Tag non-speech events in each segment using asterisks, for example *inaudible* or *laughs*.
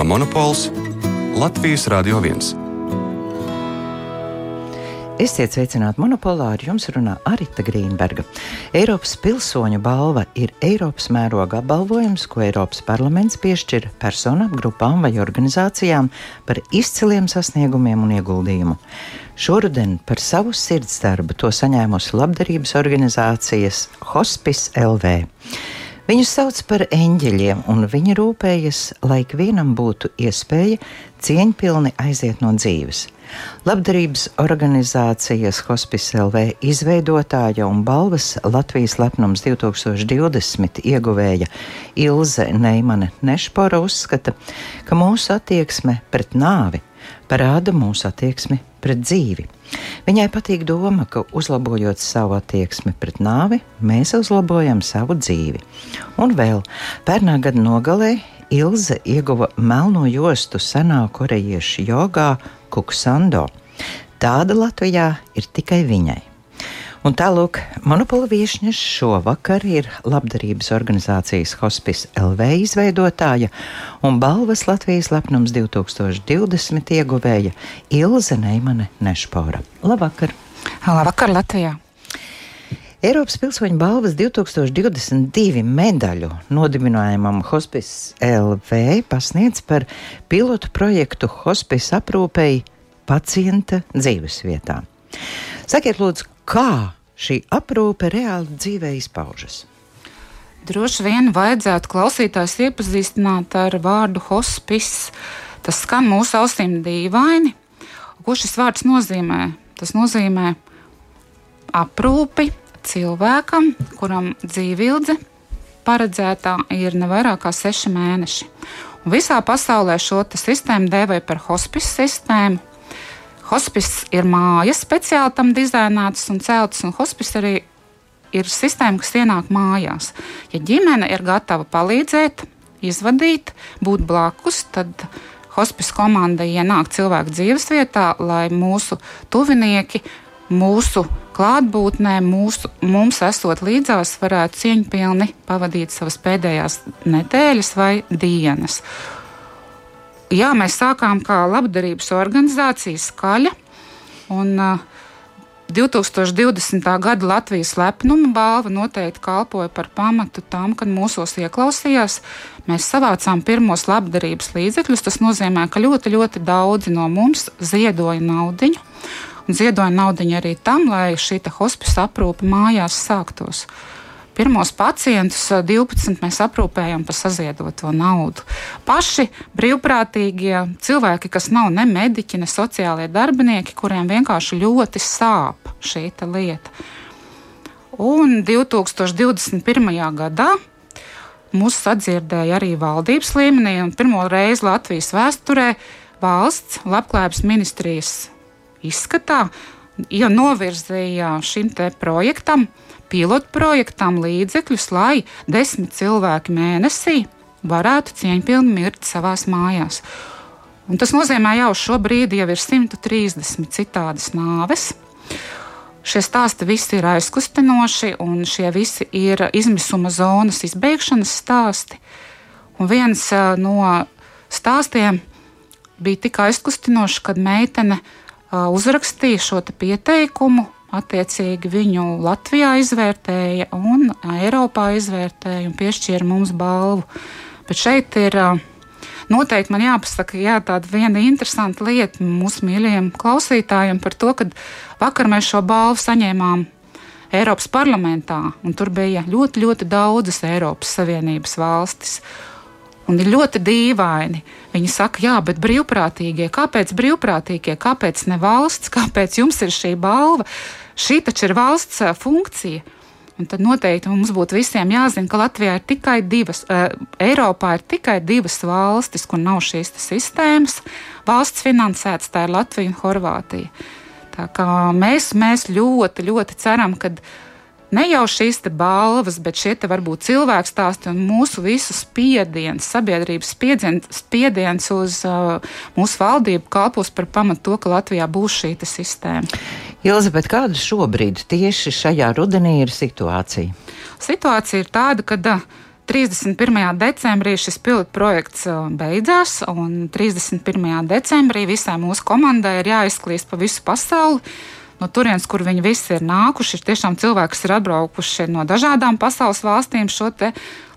Programma Monopols Latvijas Radio 1. Esiet sveicināti monopolā, ar jums runā Arita Grīnberga. Eiropas pilsoņu balva ir Eiropas mēroga apbalvojums, ko Eiropas parlaments piešķir personām, grupām vai organizācijām par izciliem sasniegumiem un ieguldījumu. Šoruden par savu sirdsdarbu to saņēmusi labdarības organizācijas Hospice LV. Viņus sauc par eņģeļiem, un viņi rūpējas, lai ikvienam būtu iespēja cieņpilni aiziet no dzīves. Labdarības organizācijas Hospice LV izveidotāja un balvas Latvijas lepnums 2020 ieguvēja Ilze Neimane Nešpora uzskata, ka mūsu attieksme pret nāvi parāda mūsu attieksmi pret dzīvi. Viņai patīk doma, ka uzlabojot savu attieksmi pret nāvi, mēs uzlabojam savu dzīvi. Un vēl pērnā gada nogalē Ilze ieguva melno jostu senā korejiešu jogā Kuksando. Tāda Latvijā ir tikai viņai. Un tālāk, monopola viesņas šovakar ir labdarības organizācijas Hospice LV izveidotāja un balvas Latvijas lepnums 2020 ieguvēja Ilze Neimane Nešpora. Labvakar! Labvakar Latvijā! Eiropas pilsoņu balvas 2022 medaļu nodibinājumam Hospice LV pasniedz par pilotu projektu Hospice aprūpei pacienta dzīvesvietā. Sakiet, lūdzu, kā šī aprūpe reāli dzīvē izpaužas? Droši vien vajadzētu klausītājs iepazīstināt ar vārdu hospice. Tas skan mūsu ausīm dīvaini. Ko šis vārds nozīmē? Tas nozīmē aprūpi cilvēkam, kuram dzīvildze paredzētā ir ne vairāk kā seši mēneši. Un visā pasaulē šo sistēmu dēvē par hospice sistēmu. Hospice ir mājas speciāli tam dizainētas un celtas, un hospice arī ir sistēma, kas ienāk mājās. Ja ģimene ir gatava palīdzēt, izvadīt, būt blakus, tad hospice komanda ienāk cilvēku dzīvesvietā, lai mūsu tuvinieki, mūsu klātbūtnē, mūsu, mums esot līdzās, varētu cieņpilni pavadīt savas pēdējās nedēļas vai dienas jā, mēs sākām kā labdarības organizācija Skaļa. Un, uh, 2020. gada Latvijas lepnuma balva noteikti kalpoja par pamatu tam, kad mūsos ieklausījās. Mēs savācām pirmos labdarības līdzekļus. Tas nozīmē, ka ļoti, ļoti daudzi no mums ziedoja naudu. Un ziedoja naudu arī tam, lai šī hospice aprūpe mājās sāktos. Uh, Pirmos pacientus 12 mēs aprūpējam par saziedoto naudu. Paši brīvprātīgie cilvēki, kas nav ne mediķi, ne sociālie darbinieki, kuriem vienkārši ļoti sāp šī lieta. Un 2021. gadā mūs sadzirdēja arī valdības līmenī, un pirmo reizi Latvijas vēsturē valsts labklājības ministrijas izskatā ja novirzīja šim projektam pilotprojektam līdzekļus, lai desmit cilvēki mēnesī varētu cieņpilni mirt savā mājās. Un tas nozīmē, ka jau šobrīd jau ir 130 citādas nāves. Šie stāsti visi ir aizkustinoši, un šie visi ir izmisuma zonas izbeigšanas stāsti. Un viens no stāstiem bija tik aizkustinošs, kad meitene uzrakstīja šo pieteikumu Attiecīgi viņu Latvijā izvērtēja un Eiropā izvērtēja un piešķīra mums balvu. Bet šeit ir noteikti man jāpasaka, jā, tāda viena interesanta lieta mūsu mīļajiem klausītājiem par to, ka vakar mēs šo balvu saņēmām Eiropas parlamentā, un tur bija ļoti, ļoti daudzas Eiropas Savienības valstis. Un ir ļoti dīvaini. Viņi saka, jā, bet brīvprātīgie, kāpēc brīvprātīgie, kāpēc ne valsts, kāpēc jums ir šī balva? Šī taču ir valsts funkcija. Un tad noteikti mums būtu visiem jāzina, ka Latvijā ir tikai divas, uh, Eiropā ir tikai divas valstis, kur nav šīs sistēmas. Valsts finansētas tā ir Latvija un Horvātija. Tā kā mēs, mēs ļoti, ļoti ceram, ka ne jau šīs balvas, bet šie varbūt cilvēku stāsti un mūsu visu spiediens, sabiedrības spiediens, spiediens uz uh, mūsu valdību kalpos par pamatu to, ka Latvijā būs šī sistēma. Ilzabet, kāda šobrīd tieši šajā rudenī ir situācija? Situācija ir tāda, ka uh, 31. decembrī šis pilotu projekts beidzās, un 31. decembrī visai mūsu komandai ir jāizklīst pa visu pasauli. No turienes, kur viņi visi ir nākuši, ir tiešām cilvēki, kas ir atbraukuši no dažādām pasaules valstīm šo te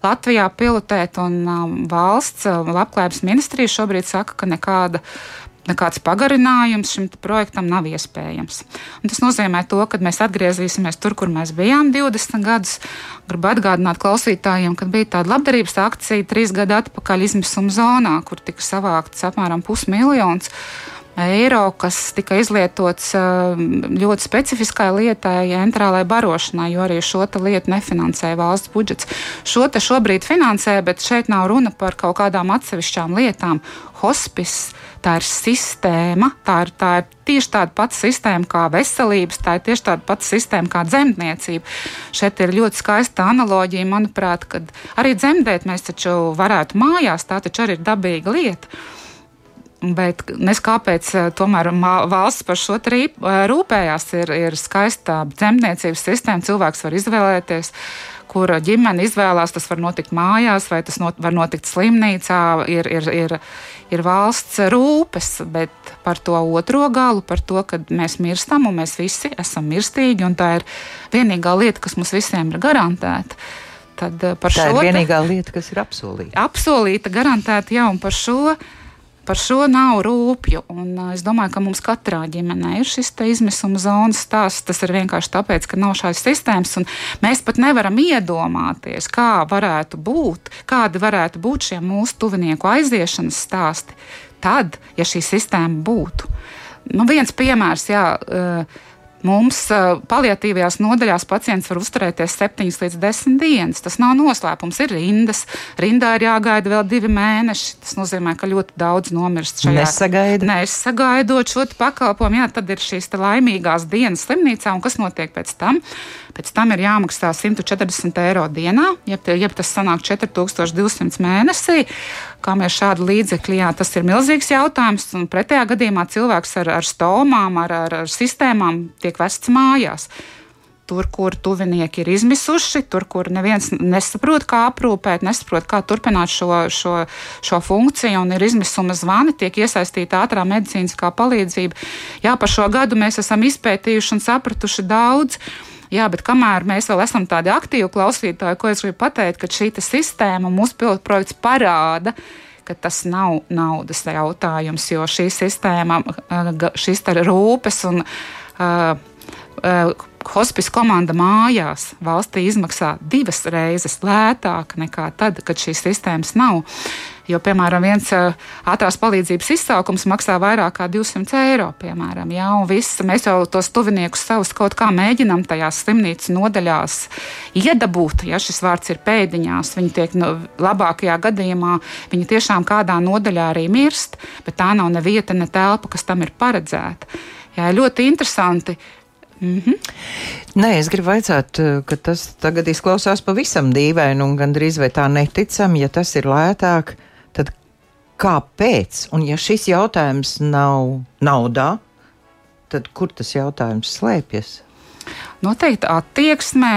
Latvijā pilotēt, un um, valsts labklājības ministrija šobrīd saka, ka nekāda nekāds pagarinājums šim projektam nav iespējams. Un tas nozīmē, to, ka mēs atgriezīsimies tur, kur mēs bijām 20 gadus. Gribu atgādināt klausītājiem, ka bija tāda labdarības akcija trīs gadu atpakaļ izmisuma zonā, kur tika savākts apmēram pusmiljons eiro, kas tika izlietots ļoti specifiskai lietai, enterālai barošanai, jo arī šo lietu nefinansēja valsts budžets. Šo te šobrīd finansē, bet šeit nav runa par kaut kādām atsevišķām lietām. Hospice tā ir sistēma, tā ir, tā ir tieši tāda pati sistēma kā veselības, tā ir tieši tāda pati sistēma kā dzemdniecība. Šeit ir ļoti skaista analoģija, manuprāt, kad arī dzemdēt mēs taču varētu mājās, tā taču arī ir dabīga lieta. Bet nes kāpēc eh, tomēr valsts par šo eh, rūpējās, ir, ir skaista dzemdniecības sistēma, cilvēks var izvēlēties kur ģimene izvēlās, tas var notikt mājās, vai tas not, var notikt slimnīcā, ir, ir, ir, ir valsts rūpes, bet par to otro galu, par to, ka mēs mirstam un mēs visi esam mirstīgi, un tā ir vienīgā lieta, kas mums visiem ir garantēta. Tad eh, par tā šo ir vienīgā lieta, kas ir apsolīta. Apsolīta, garantēta, jā, un par šo Par šo nav rūpju. Un, uh, es domāju, ka mums katrā ģimenē ir šis izmisuma zonas stāsts. Tas ir vienkārši tāpēc, ka nav šādas sistēmas. Mēs pat nevaram iedomāties, kā varētu būt, kādi varētu būt šie mūsu tuvinieku aiziešanas stāsti. Tad, ja šī sistēma būtu. Nu, viens piemērs, jā. Uh, Mums paliatīvajās nodaļās pacients var uzturēties 7 līdz 10 dienas. Tas nav noslēpums, ir rindas. Rindā ir jāgaida vēl divi mēneši. Tas nozīmē, ka ļoti daudz nomirst šajā Nesagaida. Nesagaidot šo pakalpojumu, jā, tad ir šīs laimīgās dienas slimnīcā, un kas notiek pēc tam? Pēc tam ir jāmaksā 140 eiro dienā, jeb, jeb tas sanāk 4200 mēnesī. Kā mēs šādu līdzekļu, jā, tas ir milzīgs jautājums. Pretējā gadījumā cilvēks ar, ar stomām, ar, ar, ar sistēmām tiek vests mājās tur, kur tuvinieki ir izmisuši, tur, kur neviens nesaprot, kā aprūpēt, nesaprot, kā turpināt šo, šo, šo funkciju, un ir izmisuma zvani, tiek iesaistīta ātrā medicīniskā palīdzība. Jā, par šo gadu mēs esam izpētījuši un sapratuši daudz. Jā, bet kamēr mēs vēl esam tādi aktīvi klausītāji, ko es gribu pateikt, ka šī sistēma, mūsu pilotu projekts parāda, ka tas nav naudas jautājums, jo šī sistēma, šis rūpes un uh, uh, hospice komanda mājās valstī izmaksā divas reizes lētāk nekā tad, kad šīs sistēmas nav. Jo, piemēram, viens ātrās palīdzības izsaukums maksā vairāk kā 200 eiro. Piemēram, ja, viss, mēs jau tos tuviniekus savus kaut kā mēģinām tajās slimnīcas nodaļās iedabūt. Ja šis vārds ir pēdiņās, viņi tiek nu, labākajā gadījumā, viņi tiešām kādā nodaļā arī mirst, bet tā nav ne vieta, ne telpa, kas tam ir paredzēta. Jā, ļoti interesanti Mm -hmm. Nē, es gribu vaicāt, eh, ka tas tagad izklausās pavisam dīvaini un gandrīz vai tā neticami, ja tas ir lētāk, kāpēc? Un ja šis jautājums nav naudā, tad kur tas jautājums slēpjas? Noteikti attieksmē.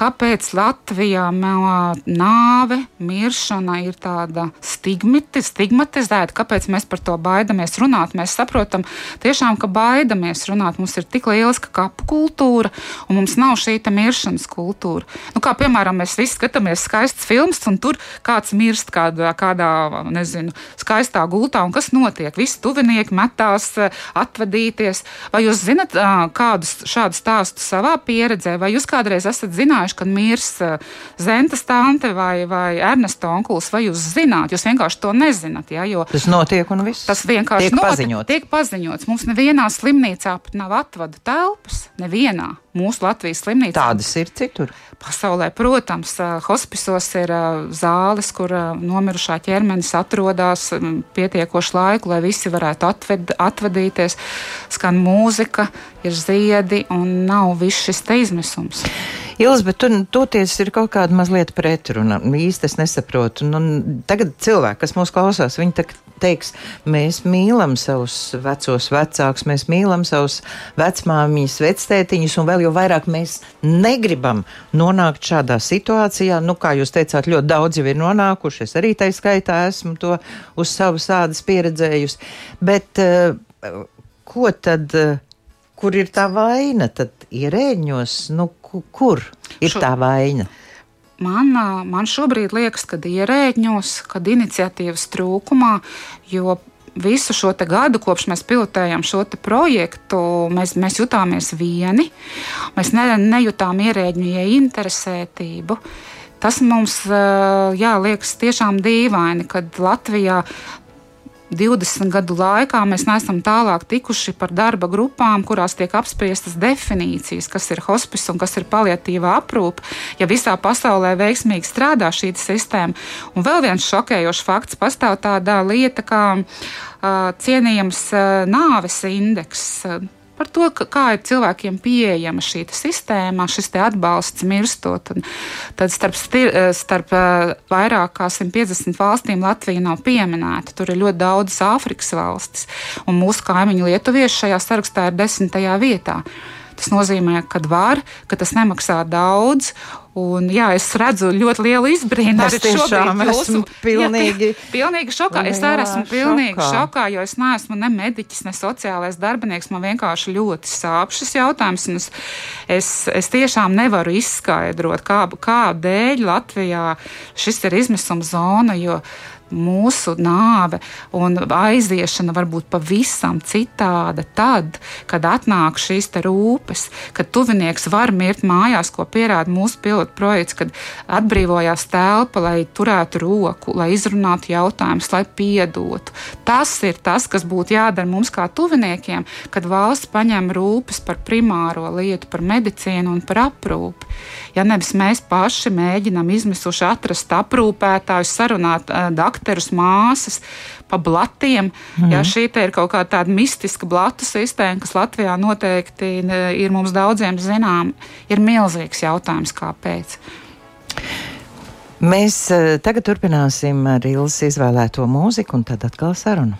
Kāpēc Latvijā nāve, miršana ir tāda stigmati, stigmatizēta, kāpēc mēs par to baidamies runāt. Mēs saprotam, tiešām, ka baidamies runāt. Mums ir tik lieliska kapu kultūra, un mums nav šī miršanas kultūra. Nu, kā piemēram, mēs visi skatāmies skaistas filmas, un tur kāds mirst kādā, kādā nezinu, skaistā gultā, un kas notiek? Visi tuvinieki metās atvadīties. Vai jūs zinat kādus šādus stāstus savā pieredzē, vai jūs kādreiz esat zinājuši? Zinājuši, kad mirs eh, Zentas tante vai, vai Ernesta onkulis, vai jūs zināt, jūs vienkārši to nezināt. Ja, tas notiek un viss. Tas vienkārši tiek notiek, paziņots. Tiek paziņots. Mums nevienā slimnīcā pat nav atvadu telpas, nevienā mūsu Latvijas slimnīcā. Tādas ir citur. Pasaulē, protams, eh, hospisos ir eh, zāles, kur nomirušā ķermenis atrodas mm, pietiekošu laiku, lai visi varētu atved, atvadīties. Skan mūzika, ir ziedi un nav viss šis izmisums. Ilis, bet tur toties ir kaut kāda mazliet pretruna. Īsti es nesaprotu. Nu, tagad cilvēki, kas mūs klausās, viņi teiks, mēs mīlam savus vecos vecākus, mēs mīlam savus vecmāmiņas, vectētiņus, un vēl jau vairāk mēs negribam nonākt šādā situācijā. Nu, kā jūs teicāt, ļoti daudz jau ir nonākuši. Es arī tai skaitā esmu to uz savas ādas pieredzējusi. Bet uh, ko tad? Kur ir tā vaina? Tad ierēģņos, nu, kur ir Šo... tā vaina? Man, man šobrīd liekas, ka ierēģņos, kad iniciatīvas trūkumā, jo visu šo gadu, kopš mēs pilotējam šo projektu, mēs, mēs jutāmies vieni. Mēs ne, nejūtām ierēģņu ieinteresētību. Tas mums jā, liekas tiešām dīvaini, kad Latvijā 20 gadu laikā mēs neesam tālāk tikuši par darba grupām, kurās tiek apspriestas definīcijas, kas ir hospice un kas ir paliatīva aprūpe, ja visā pasaulē veiksmīgi strādā šī sistēma. Un vēl viens šokējošs fakts - pastāv tāda lieta kā uh, cienījams uh, nāves indeks par to, kā ir cilvēkiem pieejama šī sistēma, šis atbalsts mirstot. Un tad starp, starp vairāk kā 150 valstīm Latvija nav pieminēta. Tur ir ļoti daudz Āfrikas valstis, un mūsu kaimiņu lietuvieši šajā sarakstā ir desmitajā vietā. Tas nozīmē, ka var, ka tas nemaksā daudz. Un, jā, es redzu ļoti lielu izbrīnu. Es tiešām esmu pilnīgi, jā, pilnīgi šokā. Es arī esmu pilnīgi šokā. šokā, jo es neesmu ne mediķis, ne sociālais darbinieks. Man vienkārši ļoti sāp šis jautājums. Es, es, es tiešām nevaru izskaidrot, kā, kādēļ Latvijā šis ir izmisuma zona. Jo mūsu nāve un aiziešana var būt pavisam citāda tad, kad atnāk šīs rūpes, kad tuvinieks var mirt mājās, ko pierāda mūsu pilotu projekts, kad atbrīvojās telpa, lai turētu roku, lai izrunātu jautājumus, lai piedotu. Tas ir tas, kas būtu jādara mums kā tuviniekiem, kad valsts paņem rūpes par primāro lietu, par medicīnu un par aprūpi. Ja nevis mēs paši mēģinam izmisuši atrast aprūpētājus, sarunāt uh, dakterus, māsas pa blatiem, mm. ja šī ir kaut kāda tāda mistiska blatu sistēma, kas Latvijā noteikti ir mums daudziem zinām, ir milzīgs jautājums, kāpēc. Mēs tagad turpināsim ar Ilgas izvēlēto mūziku un tad atkal sarunu.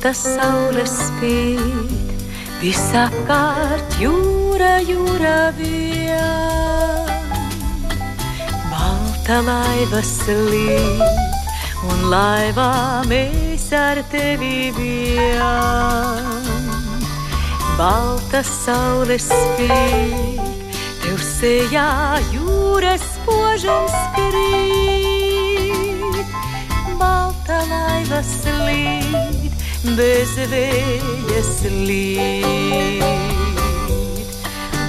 Balta saule spīd, visapkārt jūra, jūra vien. Balta laiva slīd, un laivā mēs ar tevi vien. Balta saule spīd, tev sejā jūras požums krīt. Balta laiva slīd bez vējas līd.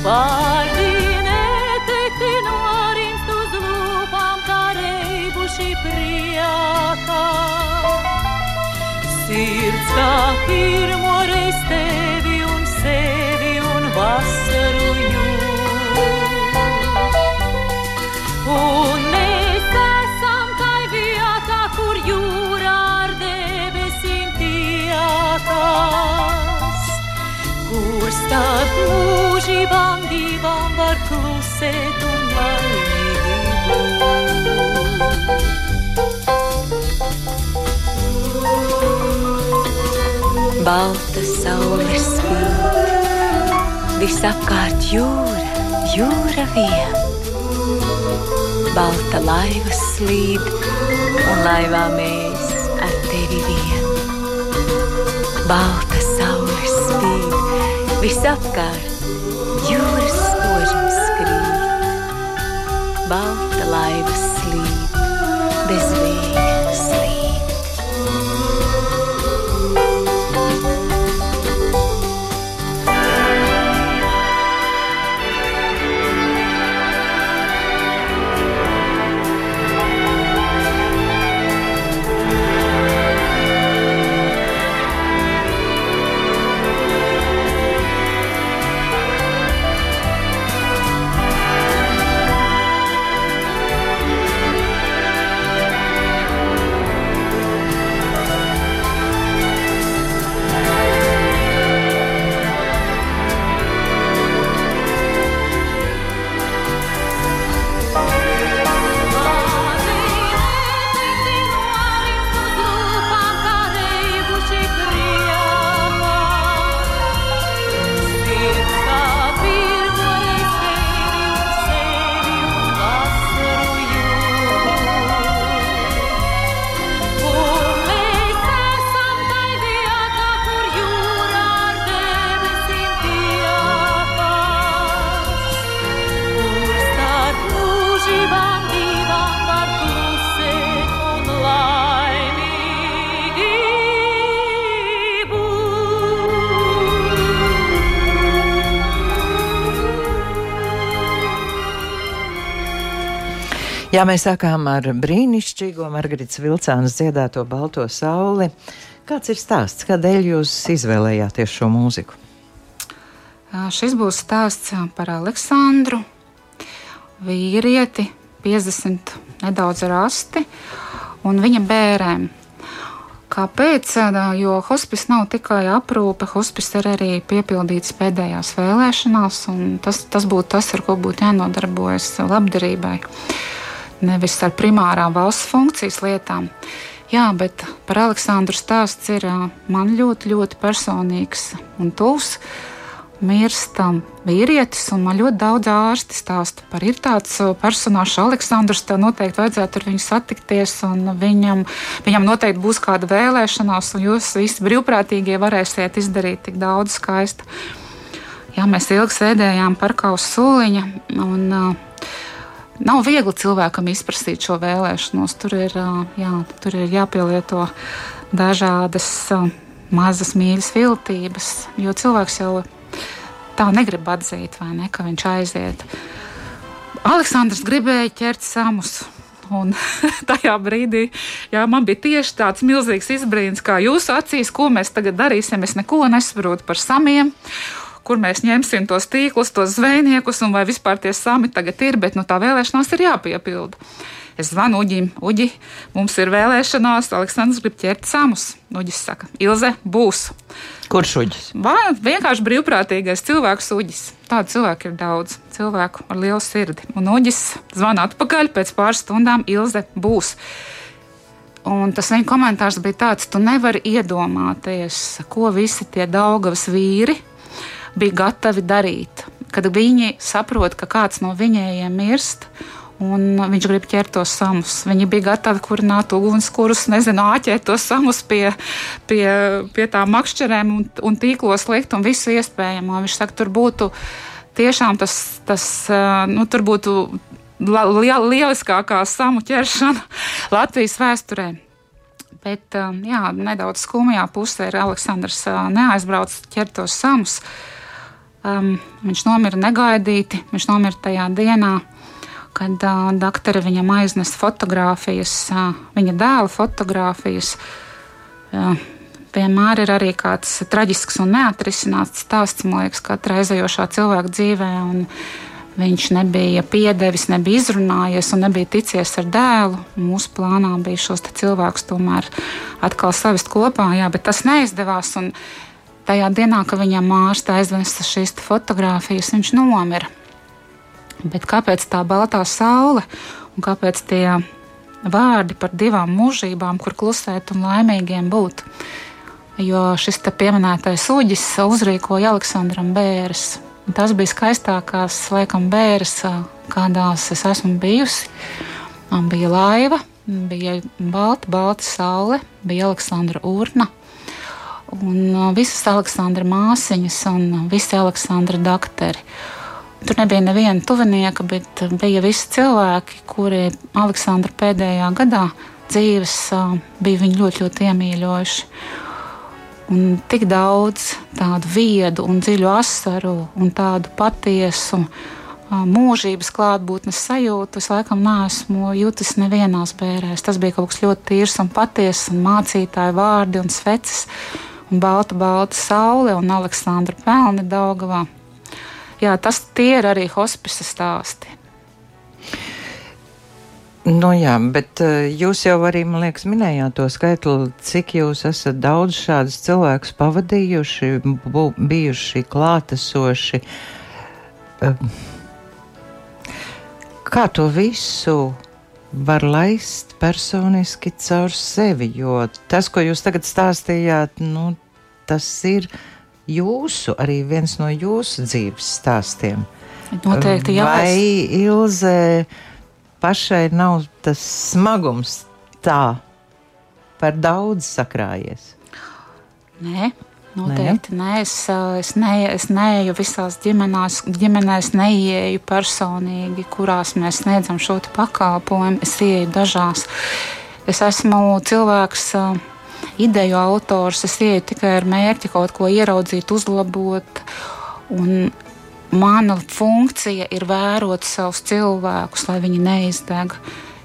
Vārdi neteikti norimst uz lūpām, kā reibuši priekā. Sirds kā pirmo reiz tevi un sevi un vasaru mūžībām divām var klusēt un laimīgi būt. Balta saule spīd, visapkārt jūra, jūra vien. Balta laiva slīd, un laivā mēs ar tevi vien. Balta visapkārt jūras spožums skrīt. Balta laiva slīd, Jā, mēs sākām ar brīnišķīgo Margaritas Vilcānas dziedāto Balto sauli. Kāds ir stāsts, kādēļ jūs izvēlējāties šo mūziku? Šis būs stāsts par Aleksandru, vīrieti, 50 nedaudz rasti, un viņa bērēm. Kāpēc? Jo hospis nav tikai aprūpe, hospis ir arī piepildīts pēdējās vēlēšanās, un tas, tas būtu tas, ar ko būtu jānodarbojas labdarībai nevis ar primārām valsts funkcijas lietām. Jā, bet par Aleksandru stāsts ir man ļoti, ļoti personīgs un tuvs. Mirstam vīrietis, un man ļoti daudz ārsti stāsta par ir tāds personāžs, Aleksandrs. Tev noteikti vajadzētu ar viņu satikties, un viņam, viņam noteikti būs kāda vēlēšanās, un jūs visi brīvprātīgie varēsiet izdarīt tik daudz skaista. Jā, mēs ilgi sēdējām parkā uz soliņa, un uh, Nav viegli cilvēkam izprasīt šo vēlēšanos. Tur ir, jā, tur ir jāpielieto dažādas mazas mīļas viltības, jo cilvēks jau tā negrib atzīt, vai ne, ka viņš aiziet. Aleksandrs gribēja ķert samus. Un *laughs* tajā brīdī jā, man bija tieši tāds milzīgs izbrīns, kā jūsu acīs, ko mēs tagad darīsim. Es neko nesaprotu par samiem kur mēs ņemsim tos tīklus, tos zvejniekus un vai vispār tie sami tagad ir, bet nu, tā vēlēšanās ir jāpiepilda. Es zvanu Uģim, Uģi, mums ir vēlēšanās, Aleksandrs grib ķert samus. Uģis saka, Ilze, būs. Kurš uģis? Vai vienkārši brīvprātīgais cilvēks uģis. Tādu cilvēku ir daudz, cilvēku ar lielu sirdi. Un uģis zvana atpakaļ pēc pāris stundām, Ilze būs. Un tas viņa komentārs bija tāds, tu nevari iedomāties, ko visi tie Daugavas vīri bija gatavi darīt. Kad viņi saprot, ka kāds no viņiem mirst, un viņš grib ķert tos samus. Viņi bija gatavi kurināt ugunskurus, nezinu, āķēt tos samus pie, pie, pie tām makšķerēm un, un tīklos likt un visu iespējamo. Viņš saka, tur būtu tiešām tas, tas nu, tur būtu lieliskākā samu ķeršana *laughs* Latvijas vēsturē. Bet jā, nedaudz skumjā pusē ir Aleksandrs neaizbraucis ķert tos samus. Um, viņš nomira negaidīti. Viņš nomira tajā dienā, kad uh, doktori viņam aiznesa fotogrāfijas, uh, viņa dēla fotogrāfijas. Uh, vienmēr ir arī kāds traģisks un neatrisināts stāsts, man liekas, katra aizējošā cilvēka dzīvē. Viņš nebija piedevis, nebija izrunājies un nebija ticies ar dēlu. Mūsu plānā bija šos cilvēkus tomēr atkal savest kopā, jā, bet tas neizdevās. Un, tajā dienā, kad viņam ārsta aizvesa šīs fotogrāfijas, viņš nomira. Bet kāpēc tā baltā saule un kāpēc tie vārdi par divām mūžībām, kur klusēt un laimīgiem būt? Jo šis pieminētais uģis uzrīkoja Aleksandram Bēres. Tas bija skaistākās, laikam, bēres, kādās es esmu bijusi. Man bija laiva, bija balta, balta saule, bija Aleksandra urna un visas Aleksandra māsiņas un visi Aleksandra doktori. Tur nebija neviena tuvinieka, bet bija visi cilvēki, kuri Aleksandra pēdējā gadā dzīves bija viņu ļoti, ļoti iemīļojuši. Un tik daudz tādu viedu un dziļu asaru un tādu patiesu mūžības klātbūtnes sajūtu es laikam neesmu jutis nevienās bērēs. Tas bija kaut kas ļoti tīrs un patiess, un mācītāju vārdi un sveces balta, balta saule un Aleksandra pelni Daugavā. Jā, tas tie ir arī hospisa stāsti. Nu jā, bet uh, jūs jau arī, man liekas, minējāt to skaitli, cik jūs esat daudz šādus cilvēkus pavadījuši, bu, bijuši klātesoši. Kā to visu var laist personiski caur sevi, jo tas, ko jūs tagad stāstījāt, nu, tas ir jūsu, arī viens no jūsu dzīves stāstiem. Noteikti, jā. Vai Ilze pašai nav tas smagums tā par daudz sakrājies? Nē, Noteikti nē, es, es, ne, es neeju visās ģimenās, ģimenēs, neieju personīgi, kurās mēs sniedzam šo pakalpojumu. Es ieju dažās. Es esmu cilvēks, ideju autors, es ieju tikai ar mērķi kaut ko ieraudzīt, uzlabot. Un mana funkcija ir vērot savus cilvēkus, lai viņi neizdeg.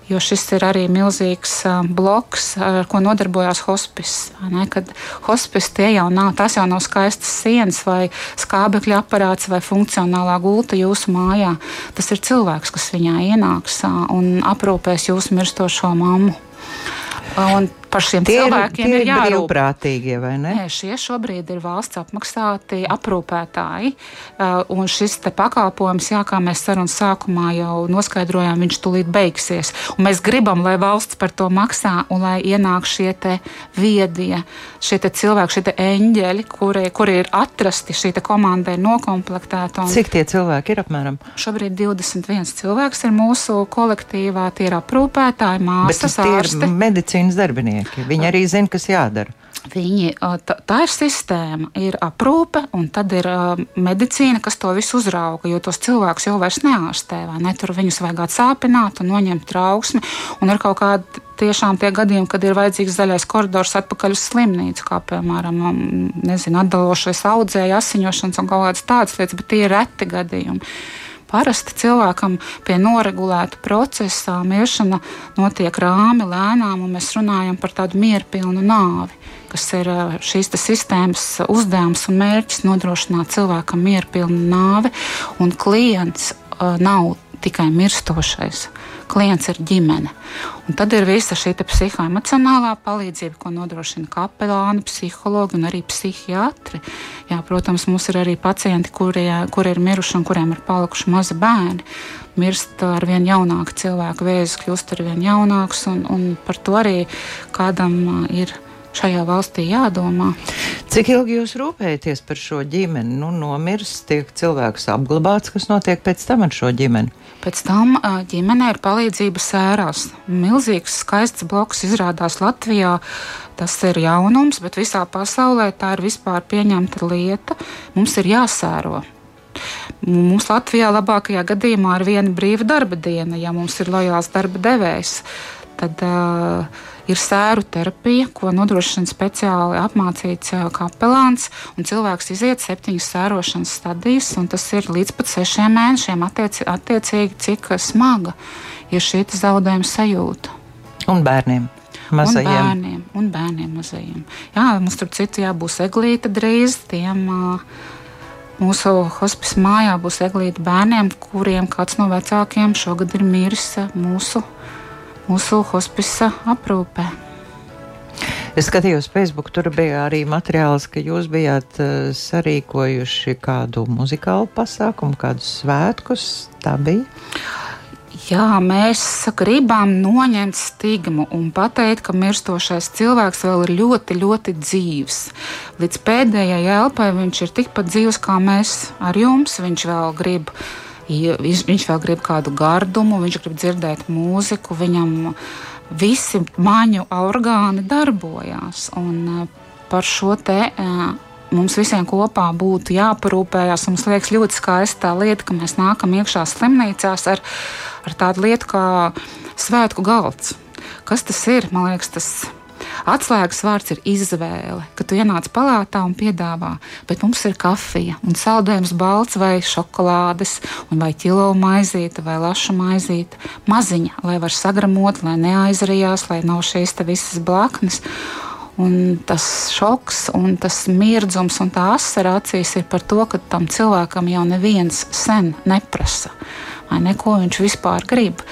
Jo šis ir arī milzīgs bloks, ar ko nodarbojās hospice. Kad hospice tie jau nav, tas jau nav skaistas sienas vai skābekļa aparāts vai funkcionālā gulta jūsu mājā. Tas ir cilvēks, kas viņā ienāks un aprūpēs jūsu mirstošo mammu. Un par šiem tie cilvēkiem ir, ir jārūp. Brīvprātīgie, vai ne? Nē, šie šobrīd ir valsts apmaksāti aprūpētāji. Uh, un šis pakalpojums, jā, kā mēs sarunas sākumā jau noskaidrojām, viņš tūlīt beigsies. Un mēs gribam, lai valsts par to maksā un lai ienāk šie viedie, šie cilvēki, šie eņģeļi, kuri, kuri ir atrasti, šī komanda ir nokomplektēta. Un... Cik tie cilvēki ir apmēram? Šobrīd 21 cilvēks ir mūsu kolektīvā, tie ir aprūpētāji, māsas, ārsti. Medicīnas darbinieki cilvēki. Viņi arī zina, kas jādara. Viņi, tā, tā ir sistēma, ir aprūpe, un tad ir medicīna, kas to visu uzrauga. Jo tos cilvēkus jau vairs neārstē, vai ne? Tur viņus vajag atsāpināt un noņemt trauksmi. Un ir kaut kādi tiešām tie gadījumi, kad ir vajadzīgs zaļais koridors atpakaļ uz slimnīcu, kā piemēram, nezinu, atdalošais audzēja, asiņošanas un kaut kādas tādas lietas, bet tie ir reti gadījumi. Parasti cilvēkam pie noregulēta procesa miršana notiek rāmi, lēnām, un mēs runājam par tādu mierpilnu nāvi, kas ir šīs sistēmas uzdevums un mērķis nodrošināt cilvēkam mierpilnu nāvi, un klients nav tikai mirstošais klients ir ģimene. Un tad ir visa šī psihoemocionālā palīdzība, ko nodrošina kapelāni, psihologi un arī psihiatri. Jā, protams, mums ir arī pacienti, kuri, kuri ir miruši un kuriem ir palikuši mazi bērni. Mirst ar vien jaunāku cilvēku, vēzis kļūst ar vien jaunāks, un, un par to arī kādam ir šajā valstī jādomā. Cik ilgi jūs rūpējaties par šo ģimeni? Nu, nomirst, tiek cilvēks apglabāts, kas notiek pēc tam ar šo ģimeni? Pēc tam ģimenei ir palīdzība sērās. Milzīgs, skaists bloks izrādās Latvijā. Tas ir jaunums, bet visā pasaulē tā ir vispār pieņemta lieta. Mums ir jāsēro. Mums Latvijā labākajā gadījumā ir viena brīva darba diena, ja mums ir lojāls darba devējs. Tad, uh, ir sēru terapija, ko nodrošina speciāli apmācīts kapelāns. Cilvēks iziet septiņas sērošanas stadijas, un tas ir līdz pat sešiem mēnešiem. Attieci, attiecīgi, cik smaga ir šī zaudējuma sajūta. Un bērniem. Mazajiem. Un bērniem, un bērniem mazajiem. Jā, mums tur citu jābūs eglīte drīz. Tiem, uh, Mūsu hospice mājā būs eglīte bērniem, kuriem kāds no vecākiem šogad ir miris mūsu mūsu hospisa aprūpē. Es skatījos Facebook, tur bija arī materiāls, ka jūs bijāt uh, sarīkojuši kādu muzikālu pasākumu, kādus svētkus. Tā bija. Jā, mēs gribam noņemt stigmu un pateikt, ka mirstošais cilvēks vēl ir ļoti, ļoti dzīves. Līdz pēdējai elpai viņš ir tikpat dzīves kā mēs ar jums. Viņš vēl grib Viņš, viņš vēl grib kādu gardumu, viņš grib dzirdēt mūziku, viņam visi maņu orgāni darbojās. Un eh, par šo te eh, mums visiem kopā būtu jāparūpējas. Mums liekas ļoti skaista lieta, ka mēs nākam iekšā slimnīcās ar, ar tādu lietu kā svētku galds. Kas tas ir? Man liekas, tas ir Atslēgas vārds ir izvēle, ka tu ienāc palātā un piedāvā, bet mums ir kafija un saldējums balts vai šokolādes, vai ķilo maizīte vai laša maizīte. Maziņa, lai var sagramot, lai neaizrijās, lai nav šīs visas blaknes. Un tas šoks, un tas mirdzums un tā asara acīs ir par to, ka tam cilvēkam jau neviens sen neprasa, vai neko viņš vispār grib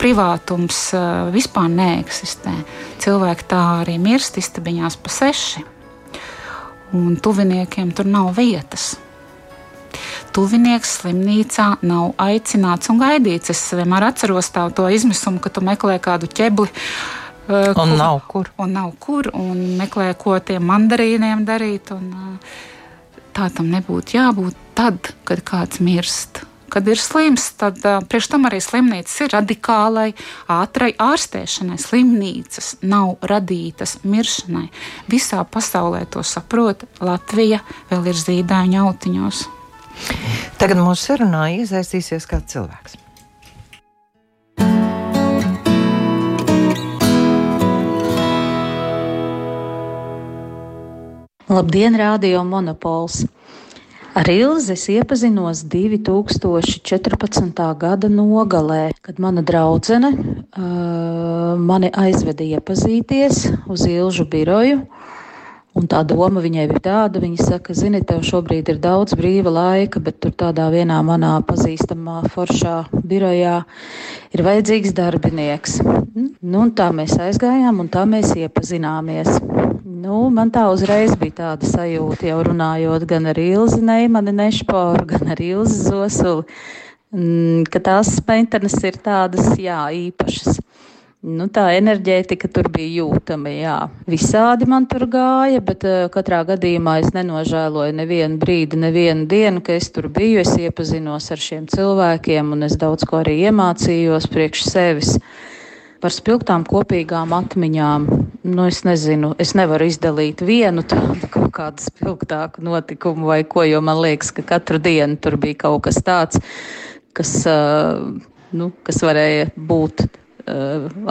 privātums uh, vispār neeksistē. Cilvēki tā arī mirst istabiņās pa seši, un tuviniekiem tur nav vietas. Tuvinieks slimnīcā nav aicināts un gaidīts. Es vienmēr atceros tā, to izmisumu, ka tu meklē kādu ķebli. Uh, un kur, nav kur. Un nav kur, un meklē, ko tiem mandarīniem darīt. Un, uh, tā tam nebūtu jābūt tad, kad kāds mirst kad ir slims, tad uh, priekš tam arī slimnīcas ir radikālai, ātrai ārstēšanai. Slimnīcas nav radītas miršanai. Visā pasaulē to saprot. Latvija vēl ir zīdaiņa autiņos. Tagad mūsu sarunā iesaistīsies kāds cilvēks. Labdien, radio monopols! Ar Ilzi es iepazinos 2014. gada nogalē, kad mana draudzene uh, mani aizveda iepazīties uz Ilžu biroju. Un tā doma viņai bija tāda, viņa saka, zini, tev šobrīd ir daudz brīva laika, bet tur tādā vienā manā pazīstamā foršā birojā ir vajadzīgs darbinieks. Nu, un tā mēs aizgājām un tā mēs iepazināmies. Nu, man tā uzreiz bija tāda sajūta, jau runājot gan ar Ilzi Neimani Nešporu, gan ar Ilzi Zosuli, mm, ka tās meitenes ir tādas, jā, īpašas. Nu, tā enerģētika tur bija jūtama. Jā. Visādi man tur gāja, bet uh, katrā gadījumā es nenožēloju nevienu brīdi, nevienu dienu, ka es tur biju. Es iepazinos ar šiem cilvēkiem un es daudz ko arī iemācījos priekš sevis. Par spilgtām kopīgām atmiņām. Nu, es nezinu, es nevaru izdalīt vienu tādu kaut kādu spilgtāku notikumu vai ko, jo man liekas, ka katru dienu tur bija kaut kas tāds, kas, nu, kas varēja būt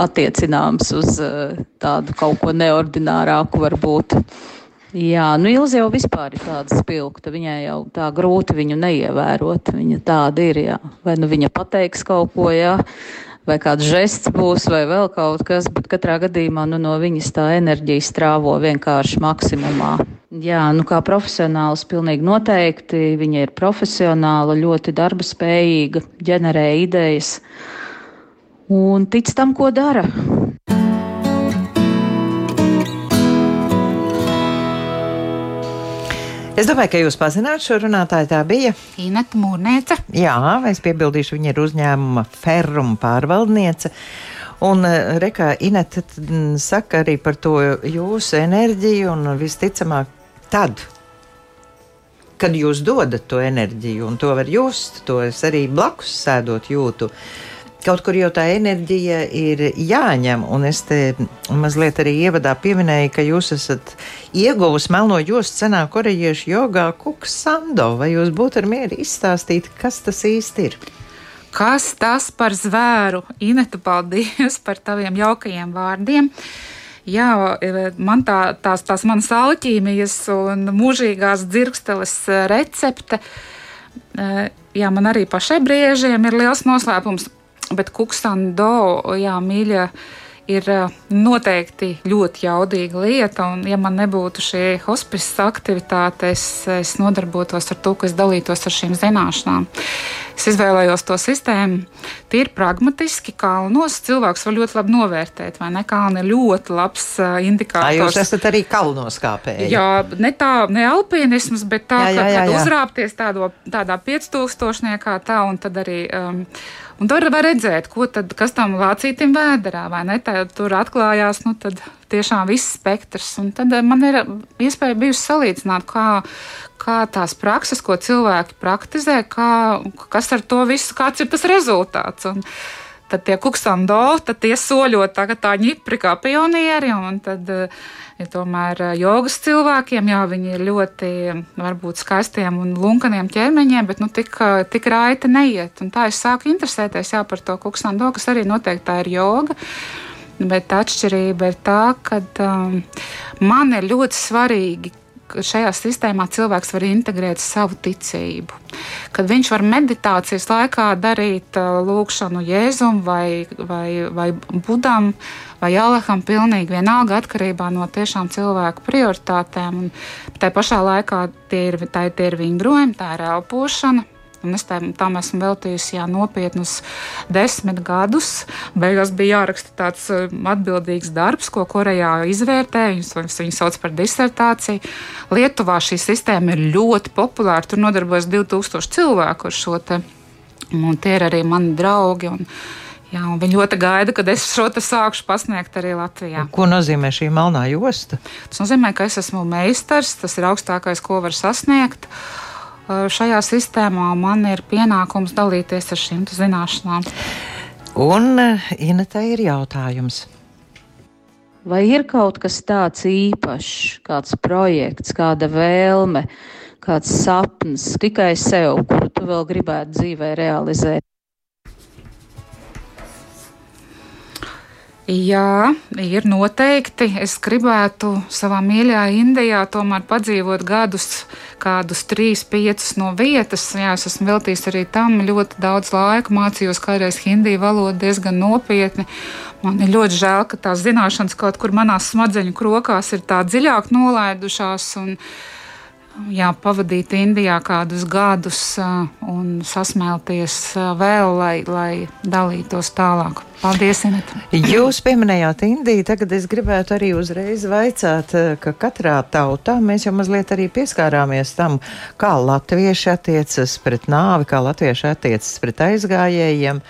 attiecināms uz tādu kaut ko neordinārāku varbūt. Jā, nu Ilze jau vispār ir tāda spilgta, viņai jau tā grūti viņu neievērot, viņa tāda ir, jā. Vai nu viņa pateiks kaut ko, jā, vai kāds žests būs, vai vēl kaut kas, bet katrā gadījumā, nu no viņas tā enerģija strāvo vienkārši maksimumā. Jā, nu kā profesionāls pilnīgi noteikti, viņa ir profesionāla, ļoti darba spējīga, ģenerē idejas un tic tam, ko dara. Es domāju, ka jūs pazināt šo runātāju. Tā bija Ineta Mūrniece. Jā, es piebildīšu, viņa ir uzņēmuma Ferrum pārvaldniece. Un eh, Rekā Ineta saka arī par to jūsu enerģiju un visticamāk tad, kad jūs dodat to enerģiju, un to var just, to es arī blakus sēdot jūtu. Uh, Kaut kur jau tā enerģija ir jāņem, un es te mazliet arī ievadā pieminēju, ka jūs esat ieguvusi melno jostu cenā korejiešu jogā Kukas Sando. Vai jūs būtu ar mieru izstāstīt, kas tas īsti ir? Kas tas par zvēru? Ineta, paldies par taviem jaukajiem vārdiem. Jā, man tā, tās, tās manas alķīmijas un mūžīgās dzirksteles recepte. Jā, man arī pašai briežiem ir liels noslēpums Bet kuksando, jā, mīļa, ir noteikti ļoti jaudīga lieta. Un, ja man nebūtu šī hospice aktivitāte, es, es nodarbotos ar to, ka es dalītos ar šīm zināšanām. Es izvēlējos to sistēmu. Tīri pragmatiski, kalnos cilvēks var ļoti labi novērtēt, vai ne? Kalni ir ļoti labs indikators. Jūs esat arī kalnos kāpēji. Jā, ne tā, ne alpinisms, bet tā, jā, jā, jā, jā. Uzrāpties tādo, tādā 5000 niekā tā, un tad arī. Um, Un tur var redzēt, tad, kas tam lācītim vēderā, vai ne? Tā, tur atklājās nu, tiešām viss spektrs. Un tad eh, man ir iespēja bijusi salīdzināt, kā, kā tās prakses, ko cilvēki praktizē, kā, kas ar to visu, kāds ir tas rezultāts. Un, tad tie kuksando, tad tie soļot tagad tā ņipri kā pionieri, un tad uh, Ja tomēr jogas cilvēkiem, jā, viņi ir ļoti varbūt skaistiem un lunkaniem ķermeņiem, bet nu, tik, tik raiti neiet. Un tā es sāku interesēties jā, par to kuksando, kas arī noteikti tā ir joga. Bet atšķirība ir tā, ka um, man ir ļoti svarīgi, šajā sistēmā cilvēks var integrēt savu ticību. Kad viņš var meditācijas laikā darīt uh, lūgšanu Jēzum vai, vai, vai Budam vai Alaham, pilnīgi vienalga atkarībā no tiešām cilvēku prioritātēm. Un tā pašā laikā tie ir, tā, tie ir vingrojumi, tā ir elpošana Un es tam, tam esmu veltījusi jā, nopietnus desmit gadus. Beigās bija jāraksta tāds uh, atbildīgs darbs, ko Korejā izvērtēja. Viņus viņu sauc par disertāciju. Lietuvā šī sistēma ir ļoti populāra. Tur nodarbojas 2000 cilvēku ar šo te. Un tie ir arī mani draugi. Un, Jā, viņi ļoti gaida, kad es šo te sākšu pasniegt arī Latvijā. Ko nozīmē šī melnā josta? Tas nozīmē, ka es esmu meistars, tas ir augstākais, ko var sasniegt. Uh, šajā sistēmā man ir pienākums dalīties ar šīm zināšanām. Un Inetē ir jautājums. Vai ir kaut kas tāds īpašs, kāds projekts, kāda vēlme, kāds sapnis tikai sev, kuru tu vēl gribētu dzīvē realizēt? Jā, ir noteikti. Es gribētu savā mīļajā Indijā tomēr padzīvot gadus, kādus trīs, piecus no vietas. Jā, es esmu veltījis arī tam ļoti daudz laika. Mācījos kādreiz hindi valodu diezgan nopietni. Man ir ļoti žēl, ka tās zināšanas kaut kur manās smadzeņu krokās ir tā dziļāk nolaidušās. Un, jā, pavadīt Indijā kādus gadus un sasmelties vēl, lai, lai dalītos tālāk. Paldies, Ineta. Jūs pieminējāt Indiju, tagad es gribētu arī uzreiz vaicāt, ka katrā tautā mēs jau mazliet arī pieskārāmies tam, kā latvieši attiecas pret nāvi, kā latvieši attiecas pret aizgājējiem.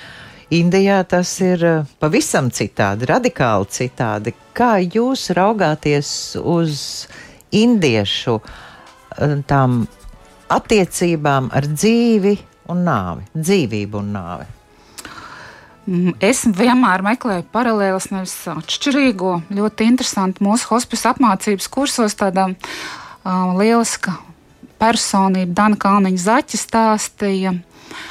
Indijā tas ir pavisam citādi, radikāli citādi. Kā jūs raugāties uz indiešu uh, tām attiecībām ar dzīvi un nāvi, dzīvību un nāvi? Mm, es vienmēr meklēju paralēlus, nevis atšķirīgo. Ļoti interesanti mūsu hospice apmācības kursos tāda uh, lieliska personība, Dana Kalniņa Zaķa stāstīja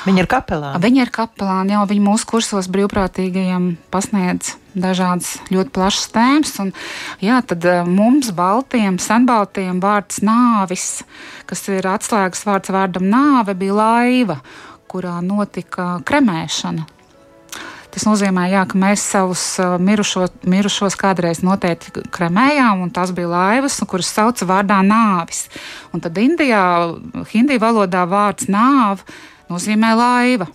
Viņa ir kapelāna. Viņa ir kapelāna, jau viņa mūsu kursos brīvprātīgajiem pasniedz dažādas ļoti plašas tēmas. Un, jā, tad eh, mums, Baltiem, senbaltiem, vārds nāvis, kas ir atslēgas vārds vārdam nāve, bija laiva, kurā notika kremēšana. Tas nozīmē, jā, ka mēs savus uh, mirušo, mirušos kādreiz noteikti kremējām, un tās bija laivas, kuras sauca vārdā nāvis. Un tad Indijā, hindi valodā vārds nāve nozīmē laiva.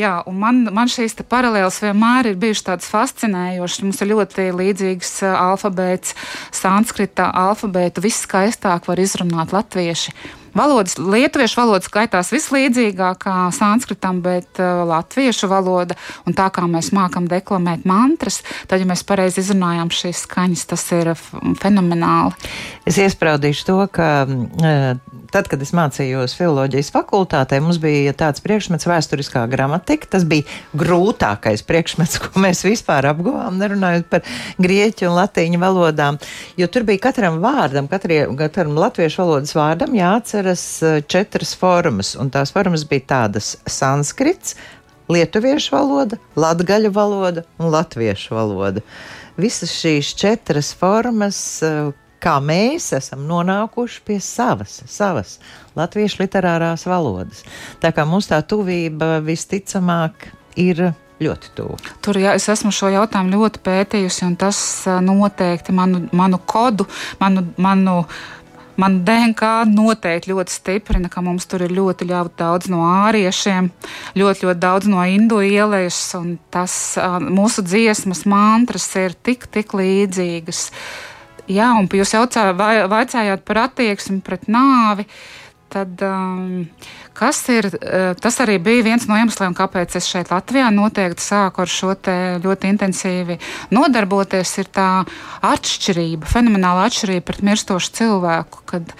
Jā, un man, man šīs paralēlas vienmēr ir bijušas tādas fascinējošas. Mums ir ļoti līdzīgs alfabēts, sanskrita alfabētu, viss skaistāk var izrunāt latvieši. Valodas, lietuviešu valoda skaitās vislīdzīgākā sanskritam, bet uh, latviešu valoda un tā kā mēs mākam deklamēt mantras, tad, ja mēs pareizi izrunājam šīs skaņas, tas ir fenomenāli. Es iespraudīšu to, ka uh, tad, kad es mācījos filozofijas fakultātē, mums bija tāds priekšmets vēsturiskā gramatika. Tas bija grūtākais priekšmets, ko mēs vispār apguvām, nerunājot par grieķu un latīņu valodām, jo tur bija katram vārdam, katrie, katram latviešu valodas vārdam jāatcer jāatceras eh, četras formas, un tās formas bija tādas - sanskrits, lietuviešu valoda, latgaļu valoda un latviešu valoda. Visas šīs četras formas, eh, kā mēs esam nonākuši pie savas, savas latviešu literārās valodas. Tā kā mums tā tuvība visticamāk ir ļoti tuvu. Tur jā, es esmu šo jautājumu ļoti pētījusi, un tas eh, noteikti manu, manu kodu, manu, manu Man DNK noteikti ļoti stiprina, ka mums tur ir ļoti, ļoti daudz no āriešiem, ļoti, ļoti daudz no indu ielējas, un tas mūsu dziesmas mantras ir tik, tik līdzīgas. Jā, un jūs jautā, vai, vaicājāt par attieksmi pret nāvi. Tad, um, kas ir, uh, tas arī bija viens no iemesliem, kāpēc es šeit Latvijā noteikti sāku ar šo ļoti intensīvi nodarboties. Ir tā atšķirība, fenomenāla atšķirība pret mirstošu cilvēku. Kad,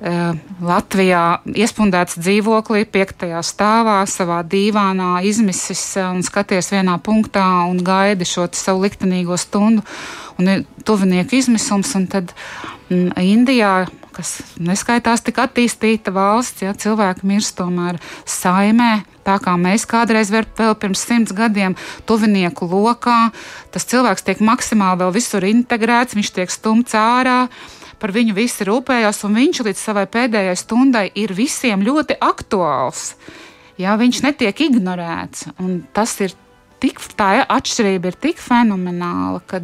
Latvijā iespundēts dzīvoklī, piektajā stāvā, savā dīvānā, izmisis un skaties vienā punktā un gaidi šo savu liktenīgo stundu. Un ir tuvinieku izmisums, un tad mm, Indijā kas neskaitās tik attīstīta valsts, ja cilvēki mirst tomēr saimē. Tā kā mēs kādreiz vēl pirms simts gadiem tuvinieku lokā, tas cilvēks tiek maksimāli vēl visur integrēts, viņš tiek stumts ārā par viņu visi rūpējās, un viņš līdz savai pēdējai stundai ir visiem ļoti aktuāls. Jā, viņš netiek ignorēts, un tas ir tik, tā atšķirība ir tik fenomenāla, ka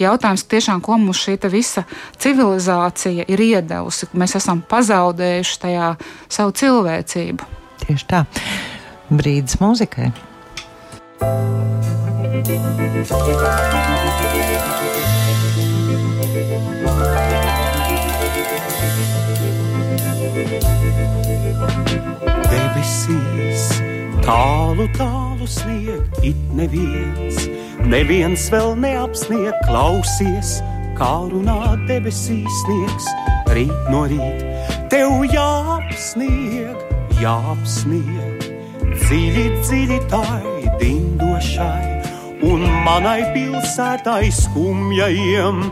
jautājums tiešām, ko mums šī visa civilizācija ir iedevusi, mēs esam pazaudējuši tajā savu cilvēcību. Tieši tā. Brīdis mūzikai. Debesīs tālu, tālu sniegt, it neviens, neviens vēl neapsnieg, klausies, kā runā debesīs sniegs, rīt no rīt, tev jāapsnieg, jāapsnieg, dziļi, dziļi tai dindošai, un manai pilsētai skumjajiem,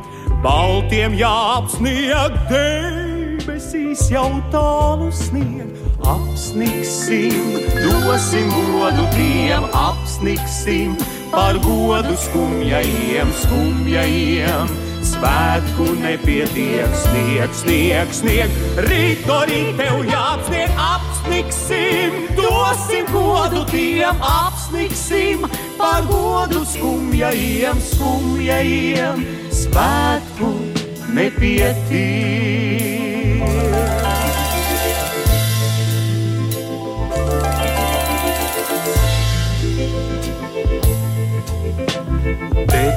baltiem jāapsnieg, debesīs jau tālu snieg apsniksim, dosim godu tiem, apsniksim par godu skumjajiem, skumjajiem. Svētku nepietiek, snieg, snieg, snieg, rīt no rīta tev jāapsnieg, apsniksim, dosim godu tiem, apsniksim par godu skumjajiem, skumjajiem. Svētku nepietiek.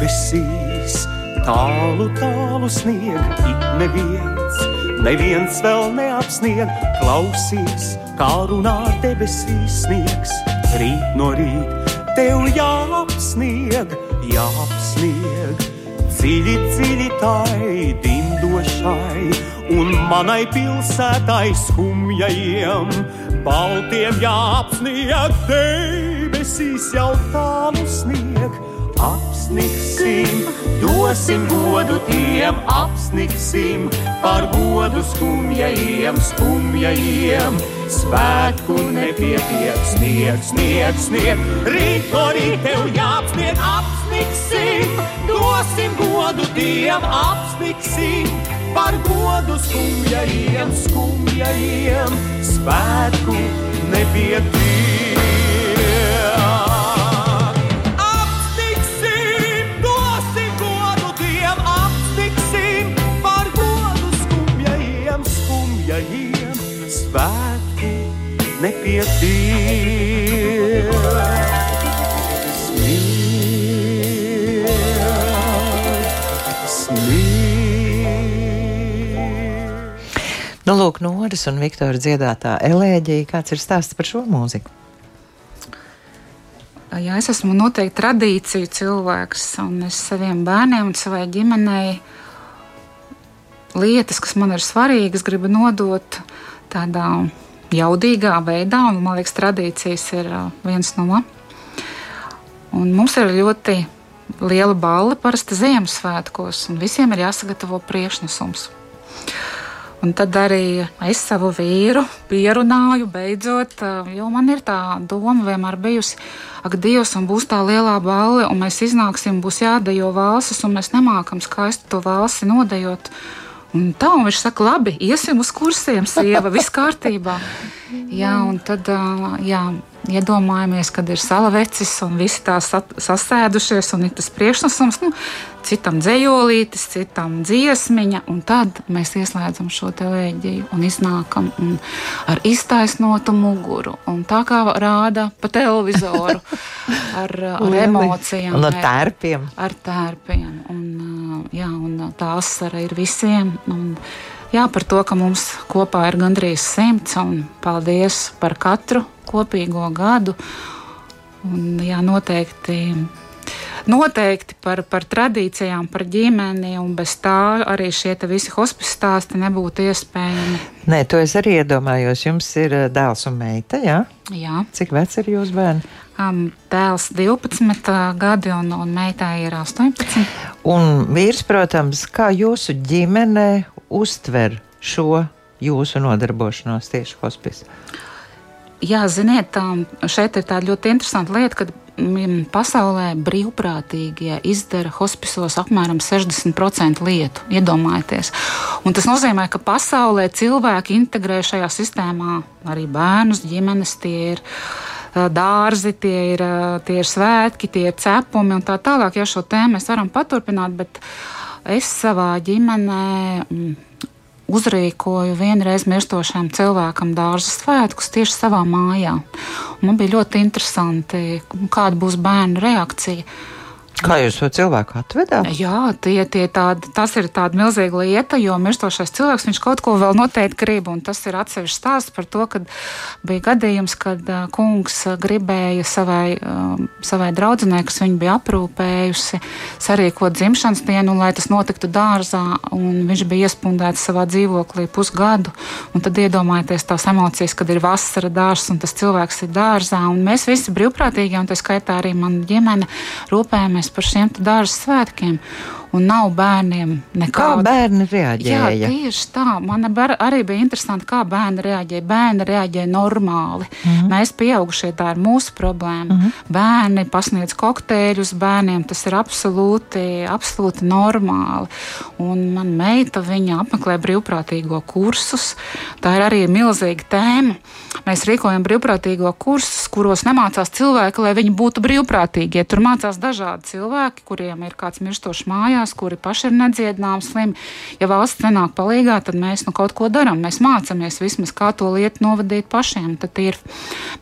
Debesīs tālu, tālu snieg, it neviens, neviens vēl neapsnieg. Klausies, kā runā debesīs sniegs, rīt no rīta tev jāapsnieg, jāapsnieg. Dziļi, dziļi tai dimdošai un manai pilsētai skumjajiem, baltiem jāapsnieg, debesīs jau tālu snieg apsniksim, dosim godu tiem, apsniksim par godu skumjajiem, skumjajiem. Svētku nepietiek, snieg, snieg, snieg, rīt no rīta tev jāapsnieg, apsniksim, dosim godu tiem, apsniksim par godu skumjajiem, skumjajiem. Svētku nepietiek. Smiet, smiet. Nu, lūk, Noras un Viktora dziedātā elēģija. Kāds ir stāsts par šo mūziku? Jā, es esmu noteikti tradīciju cilvēks, un es saviem bērniem un savai ģimenei lietas, kas man ir svarīgas, gribu nodot tādā jaudīgā veidā, un man liekas, tradīcijas ir viens no. Un mums ir ļoti liela balva parasti Ziemassvētkos, un visiem ir jāsagatavo priekšnesums. Un tad arī es savu vīru pierunāju, beidzot, jo man ir tā doma vienmēr bijusi, ak, Dievs, un būs tā lielā balva, un mēs iznāksim, būs jādejo valsis, un mēs nemākam skaisti to valsi nodejot. Un tā un viņš saka, labi, iesim uz kursiem, sieva, viss kārtībā. Jā, un tad jā, iedomājamies, kad ir salavecis un visi tā sasēdušies, un ir tas priekšnesums, nu, citam dzējolītis, citam dziesmiņa, un tad mēs ieslēdzam šo telēģiju un iznākam un ar iztaisnotu muguru, un tā kā rāda pa televizoru, ar, ar emocijām. Un ar tērpiem. Ar tērpiem, un, jā, un tā asara ir visiem. Un, Jā, par to, ka mums kopā ir gandrīz simts, un paldies par katru kopīgo gadu. Un, jā, noteikti, noteikti par, par tradīcijām, par ģimeni, un bez tā arī šie visi hospice stāsti nebūtu iespējami. Nē, to es arī iedomājos. Jums ir eh, dēls un meita, jā? Jā. Cik veci ir jūsu bērni? Um, dēls 12 gadi un, un meitai ir 18. Un vīrs, protams, kā jūsu ģimene uztver šo jūsu nodarbošanos tieši hospis? Jā, ziniet, šeit ir tāda ļoti interesanta lieta, ka mm, pasaulē brīvprātīgie izdara hospisos apmēram 60% lietu. Iedomājieties. Un tas nozīmē, ka pasaulē cilvēki integrē šajā sistēmā arī bērnus, ģimenes, tie ir dārzi, tie ir, tie ir svētki, tie ir cepumi un tā tālāk. Ja šo tēmu mēs varam paturpināt, bet es savā ģimenē. Mm, uzrīkoju vienreiz mirstošam cilvēkam dārza svētkus tieši savā mājā. Man bija ļoti interesanti, kāda būs bērnu reakcija. Kā jūs to cilvēku atvedāt? Jā, tie, tie tādi, tas ir tāda milzīga lieta, jo mirstošais cilvēks viņš kaut ko vēl noteikti grib. Tas ir atsevišķs stāsts par to, ka bija gadījums, kad kungs gribēja savai, savai draudzenei, kas viņu bija aprūpējusi, sarīkot dzimšanas dienu, un lai tas notiktu dārzā. Viņš bija iespundēts savā dzīvoklī pusgadu. Tad iedomājieties tās emocijas, kad ir vasara dārzs un tas cilvēks ir dārzā. Mēs visi brīvprātīgi, un tā skaitā arī mana ģimene, rūpējamies par šiem dārza svētkiem. Un nav bērniem Kā nekāda. bērni Jā, reaģēja? tieši tā. Man arī bija interesanti, kā bērni reaģēja. Bērni reaģēja normāli. Mm -hmm. Mēs, pieaugušie, tā ir mūsu problēma. Mm -hmm. Bērni pasniedz kokteļus, bērniem tas ir absolūti, absolūti normāli. Un man meita, viņa apmeklē brīvprātīgo kursus. Tā ir arī milzīga tēma. Mēs rīkojam brīvprātīgo kursus, kuros nemācās cilvēki, lai viņi būtu brīvprātīgie. Tur mācās dažādi cilvēki, kuriem ir kāds mirstošs mājās, kuri paši ir nedziedināmi slimi. Ja valsts nenāk palīgā, tad mēs nu kaut ko darām. Mēs mācāmies vismaz, kā to lietu novadīt pašiem. Tad ir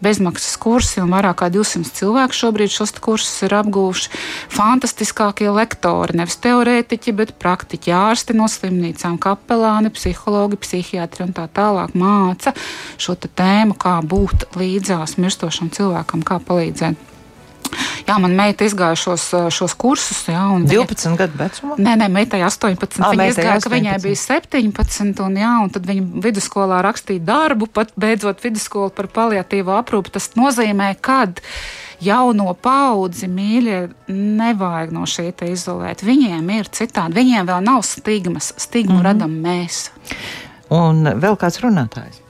bezmaksas kursi, un vairāk kā 200 cilvēku šobrīd šos kursus ir apguvuši. Fantastiskākie lektori, nevis teorētiķi, bet praktiķi, ārsti no slimnīcām, kapelāni, psihologi, psihiatri un tā tālāk māca šo tēmu, kā būt līdzās mirstošam cilvēkam, kā palīdzēt. Jā, man meita izgāja šos, šos kursus. Jā, un viņa- 12 gadu vecumā? Nē, nē, meitai 18. Ā, Viņa meitai izgāja, ka viņai 18. bija 17, un, jā, un tad viņa vidusskolā rakstīja darbu, pat beidzot vidusskolu par paliatīvo aprūpi. Tas nozīmē, ka jauno paudzi mīļie nevajag no šī te izolēt. Viņiem ir citādi, viņiem vēl nav stigmas. Stigmu mm -hmm. radam mēs. Un vēl kāds runātājs.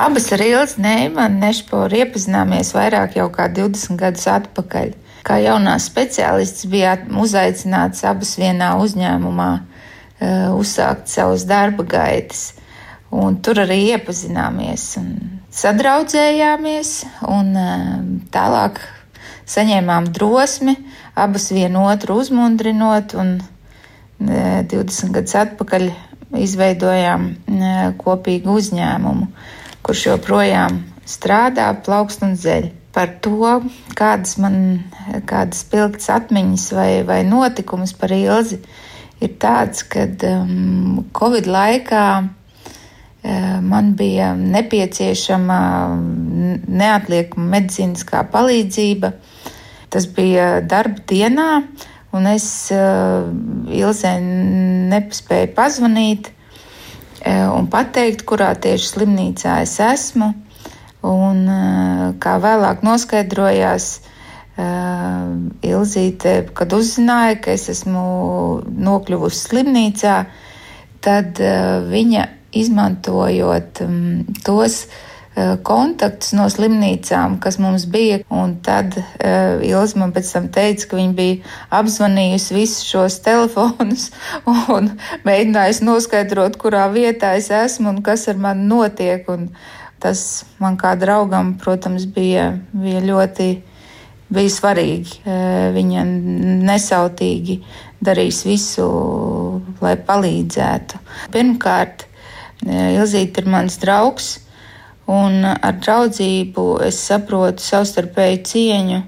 Abas ar Ilzi Neimanu Nešporu iepazināmies vairāk jau kā 20 gadus atpakaļ. Kā jaunās speciālists bijāt uzaicināts abas vienā uzņēmumā uh, uzsākt savus darba gaitas. Un tur arī iepazināmies sadraudzējāmies, un uh, tālāk saņēmām drosmi, abas vienotru uzmundrinot, un uh, 20 gadus atpakaļ izveidojām kopīgu uzņēmumu kurš joprojām strādā, plaukst un zeļ. Par to, kādas man kādas spilgtas atmiņas vai, vai notikumus par ilzi, ir tāds, ka um, Covid laikā um, man bija nepieciešama neatliekama medicīniskā palīdzība. Tas bija darba dienā, un es uh, Ilzē nepaspēju pazvanīt un pateikt, kurā tieši slimnīcā es esmu. Un, kā vēlāk noskaidrojās, Ilzīte, kad uzzināja, ka es esmu nokļuvusi slimnīcā, tad viņa izmantojot tos kontaktus no slimnīcām, kas mums bija. Un tad uh, Ilza man pēc tam teica, ka viņa bija apzvanījusi visus šos *laughs* telefonus un mēģinājusi noskaidrot, kurā vietā es esmu un kas ar mani notiek. Un tas man kā draugam, protams, bija, bija ļoti bija svarīgi. Uh, viņa nesautīgi darīs visu, lai palīdzētu. Pirmkārt, Ilzīte ir mans draugs. Un ar draudzību es saprotu savstarpēju cieņu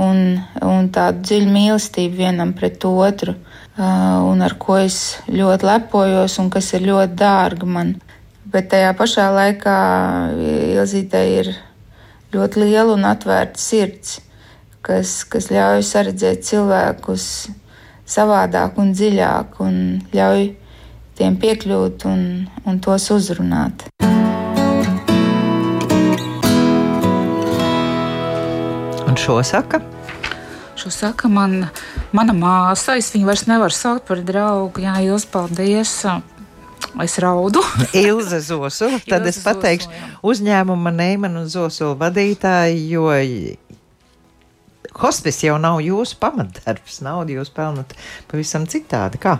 un, un tādu dziļu mīlestību vienam pret otru, un ar ko es ļoti lepojos un kas ir ļoti dārga man. Bet tajā pašā laikā Ilzītei ir ļoti liela un atvērta sirds, kas, kas ļauj saredzēt cilvēkus savādāk un dziļāk un ļauj tiem piekļūt un, un tos uzrunāt. Šo saka? Šo saka man, mana māsa. Es viņu vairs nevaru saukt par draugu. Jā, jūs paldies. Es raudu. *laughs* Ilze Zosula. Tad Ilze es pateikšu Zosula, uzņēmuma Neimanu un Zosulu vadītāju, jo hospice jau nav jūsu pamatdarbs. Naudu jūs pelnat pavisam citādi. Kā?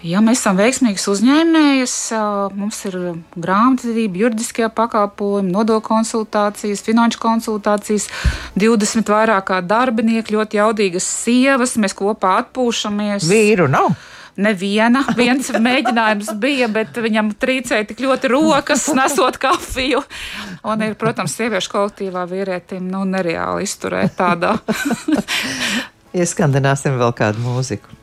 Ja mēs esam veiksmīgs uzņēmējs, mums ir grāmatvedība, juridiskie pakalpojumi, nodokļu konsultācijas, finanšu konsultācijas, 20 vairāk kā darbinieki, ļoti jaudīgas sievas, mēs kopā atpūšamies. Vīru nav. Neviena, *laughs* viens mēģinājums bija, bet viņam trīcēja tik ļoti rokas, nesot kafiju. Un ir, protams, sieviešu kolektīvā vīrietim, nu, nereāli izturēt tādā. *laughs* Ieskandināsim vēl kādu mūziku.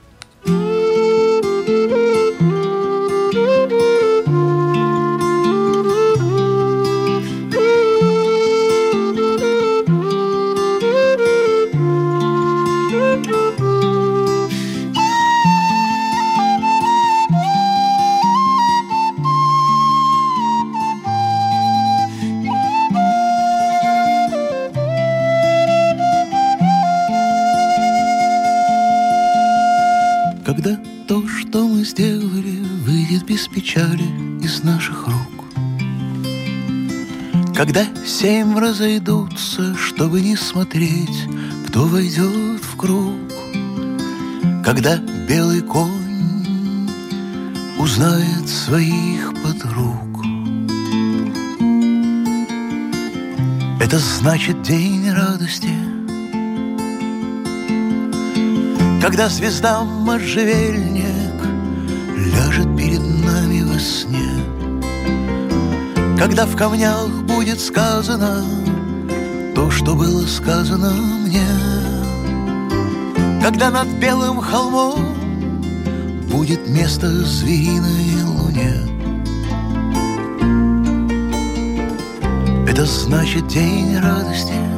Когда семь разойдутся, чтобы не смотреть, кто войдет в круг. Когда белый конь узнает своих подруг. Это значит день радости — Когда звезда можжевельник Когда в камнях будет сказано То, что было сказано мне. Когда над белым холмом Будет место звериной луне. Это значит день радости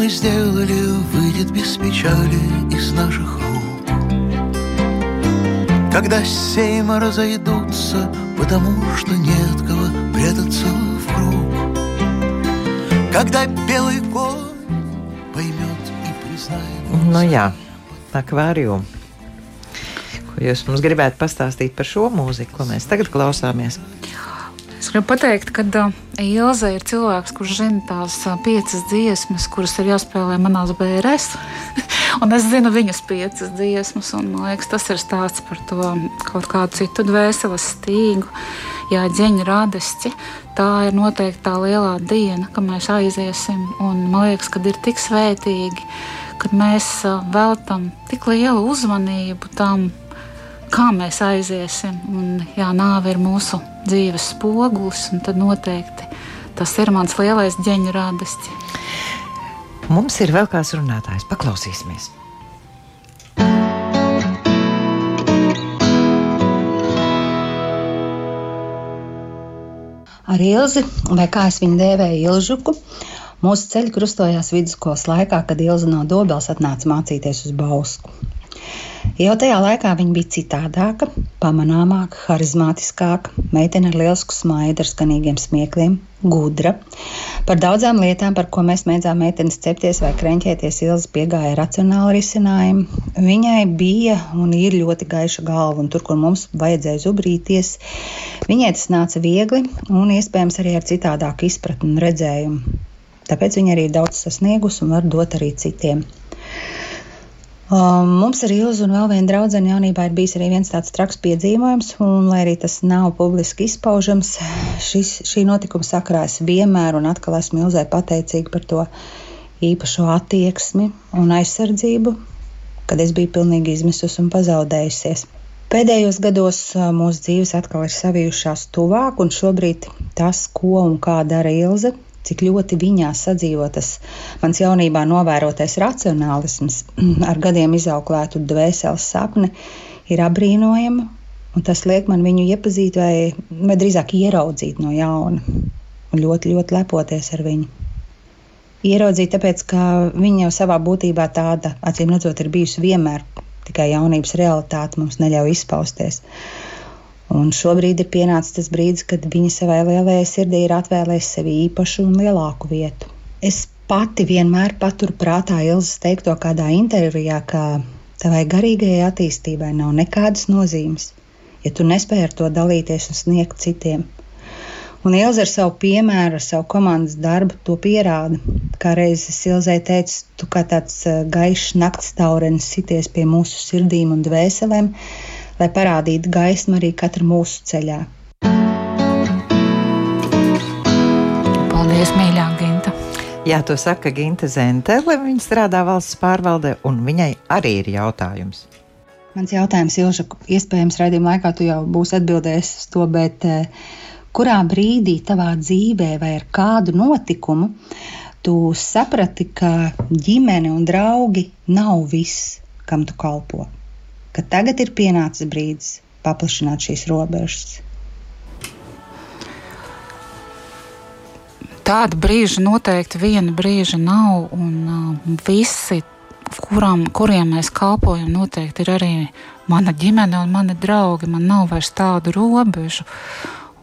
мы сделали, выйдет без печали из наших рук. Когда семь разойдутся, потому что нет кого прятаться в круг. Когда белый конь paimet и признает. Nu jā, akvārijum. Ko jūs mums gribētu pastāstīt par šo mūziku, ko mēs tagad klausāmies? Es gribu pateikt, ka uh, Ilze ir cilvēks, kurš zina tās piecas dziesmas, kuras ir jāspēlē manās bērēs. *laughs* un es zinu viņas piecas dziesmas, un man liekas, tas ir stāsts par to kaut kādu citu dvēseles stīgu. Jā, ģeņa radesti. Tā ir noteikti tā lielā diena, kad mēs aiziesim. Un man liekas, ka ir tik svētīgi, kad mēs veltam tik lielu uzmanību tam, kā mēs aiziesim. Un, jā, nāve ir mūsu dzīves spogulis, un tad noteikti tas ir mans lielais ģeņa rādesti. Mums ir vēl kāds runātājs, paklausīsimies. Ar Ilzi, vai kā es viņu dēvēju, Ilžuku, mūsu ceļi krustojās vidusskolas laikā, kad Ilza no Dobels atnāca mācīties uz Bausku. Jau tajā laikā viņa bija citādāka, pamanāmāka, harizmātiskāka, meitene ar lielisku smaidu, ar skanīgiem smiekliem, gudra. Par daudzām lietām, par ko mēs mēdzām meitenes cepties vai krenķēties, Ilza piegāja racionāli risinājumu. Viņai bija un ir ļoti gaiša galva, un tur, kur mums vajadzēja zubrīties, viņai tas nāca viegli un iespējams arī ar citādāku izpratni un redzējumu. Tāpēc viņa arī ir daudz sasniegusi un var dot arī citiem. Um, mums ar Ilzu un vēl vienu draugu jaunībā ir bijis arī viens tāds traks piedzīvojums, un, lai arī tas nav publiski izpaužams, šis, šī notikuma sakrā es vienmēr un atkal esmu Ilzai pateicīga par to īpašo attieksmi un aizsardzību, kad es biju pilnīgi izmisusi un pazaudējusies. Pēdējos gados uh, mūsu dzīves atkal ir savijušās tuvāk, un šobrīd tas, ko un kā dara Ilze, cik ļoti viņā sadzīvo tas mans jaunībā novērotais racionālisms, *clears throat* ar gadiem izauklētu dvēseles sapni, ir apbrīnojama. Un tas liek man viņu iepazīt, vai, vai drīzāk ieraudzīt no jauna, un ļoti, ļoti lepoties ar viņu. Ieraudzīt, tāpēc, ka viņa jau savā būtībā tāda, acīm redzot, ir bijusi vienmēr, tikai jaunības realitāte mums neļauj izpausties. Un šobrīd ir pienācis tas brīdis, kad viņa savai lielajai sirdī ir atvēlējusi sev īpašu un lielāku vietu. Es pati vienmēr paturu prātā Ilzas teikto kādā intervijā, ka tavai garīgajai attīstībai nav nekādas nozīmes, ja tu nespēji ar to dalīties un sniegt citiem. Un Ilza ar savu piemēru, ar savu komandas darbu to pierāda. Kā reizes Ilzai teica, tu kā tāds eh, gaišs nakts taurenis sities pie mūsu sirdīm un dvēselēm, lai parādītu gaismu arī katra mūsu ceļā. Paldies, mīļā Ginta! Jā, to saka Ginta Zentele, viņa strādā valsts pārvaldē, un viņai arī ir jautājums. Mans jautājums, Ilža, iespējams, raidījuma laikā tu jau būsi atbildējis uz to, bet eh, kurā brīdī tavā dzīvē vai ar kādu notikumu tu saprati, ka ģimene un draugi nav viss, kam tu kalpo. Ka tagad ir pienācis brīdis paplašināt šīs robežas. Tāda brīža noteikti viena brīža nav, un uh, visi, kuram, kuriem mēs kalpojam, noteikti ir arī mana ģimene un mani draugi. Man nav vairs tādu robežu.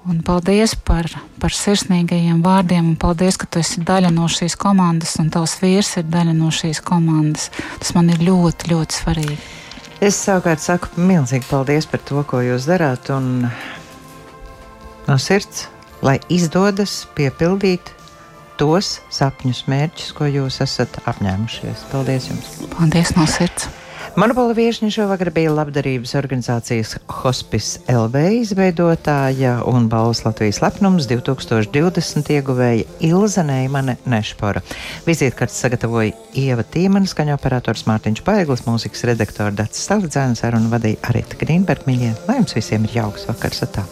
Un paldies par, par sirsnīgajiem vārdiem, un paldies, ka tu esi daļa no šīs komandas, un tavs vīrs ir daļa no šīs komandas. Tas man ir ļoti, ļoti svarīgi. Es savukārt saku milzīgi paldies par to, ko jūs darāt, no sirds, lai izdodas piepildīt tos sapņus, mērķus, ko jūs esat apņēmušies. Paldies jums! Paldies no sirds! Monopola viesiņa šovakar bija labdarības organizācijas Hospice LV izveidotāja un balvas Latvijas lepnums 2020 ieguvēja Ilza Neimane Nešpora. Vizītkartes sagatavoja Ieva Tīmanis, skaņa operators Mārtiņš Paeglis, mūzikas redaktora Dats Staldzēns, sarunu vadīja Arita Grīnberg. Mīļie, lai jums visiem ir jauks vakars atā!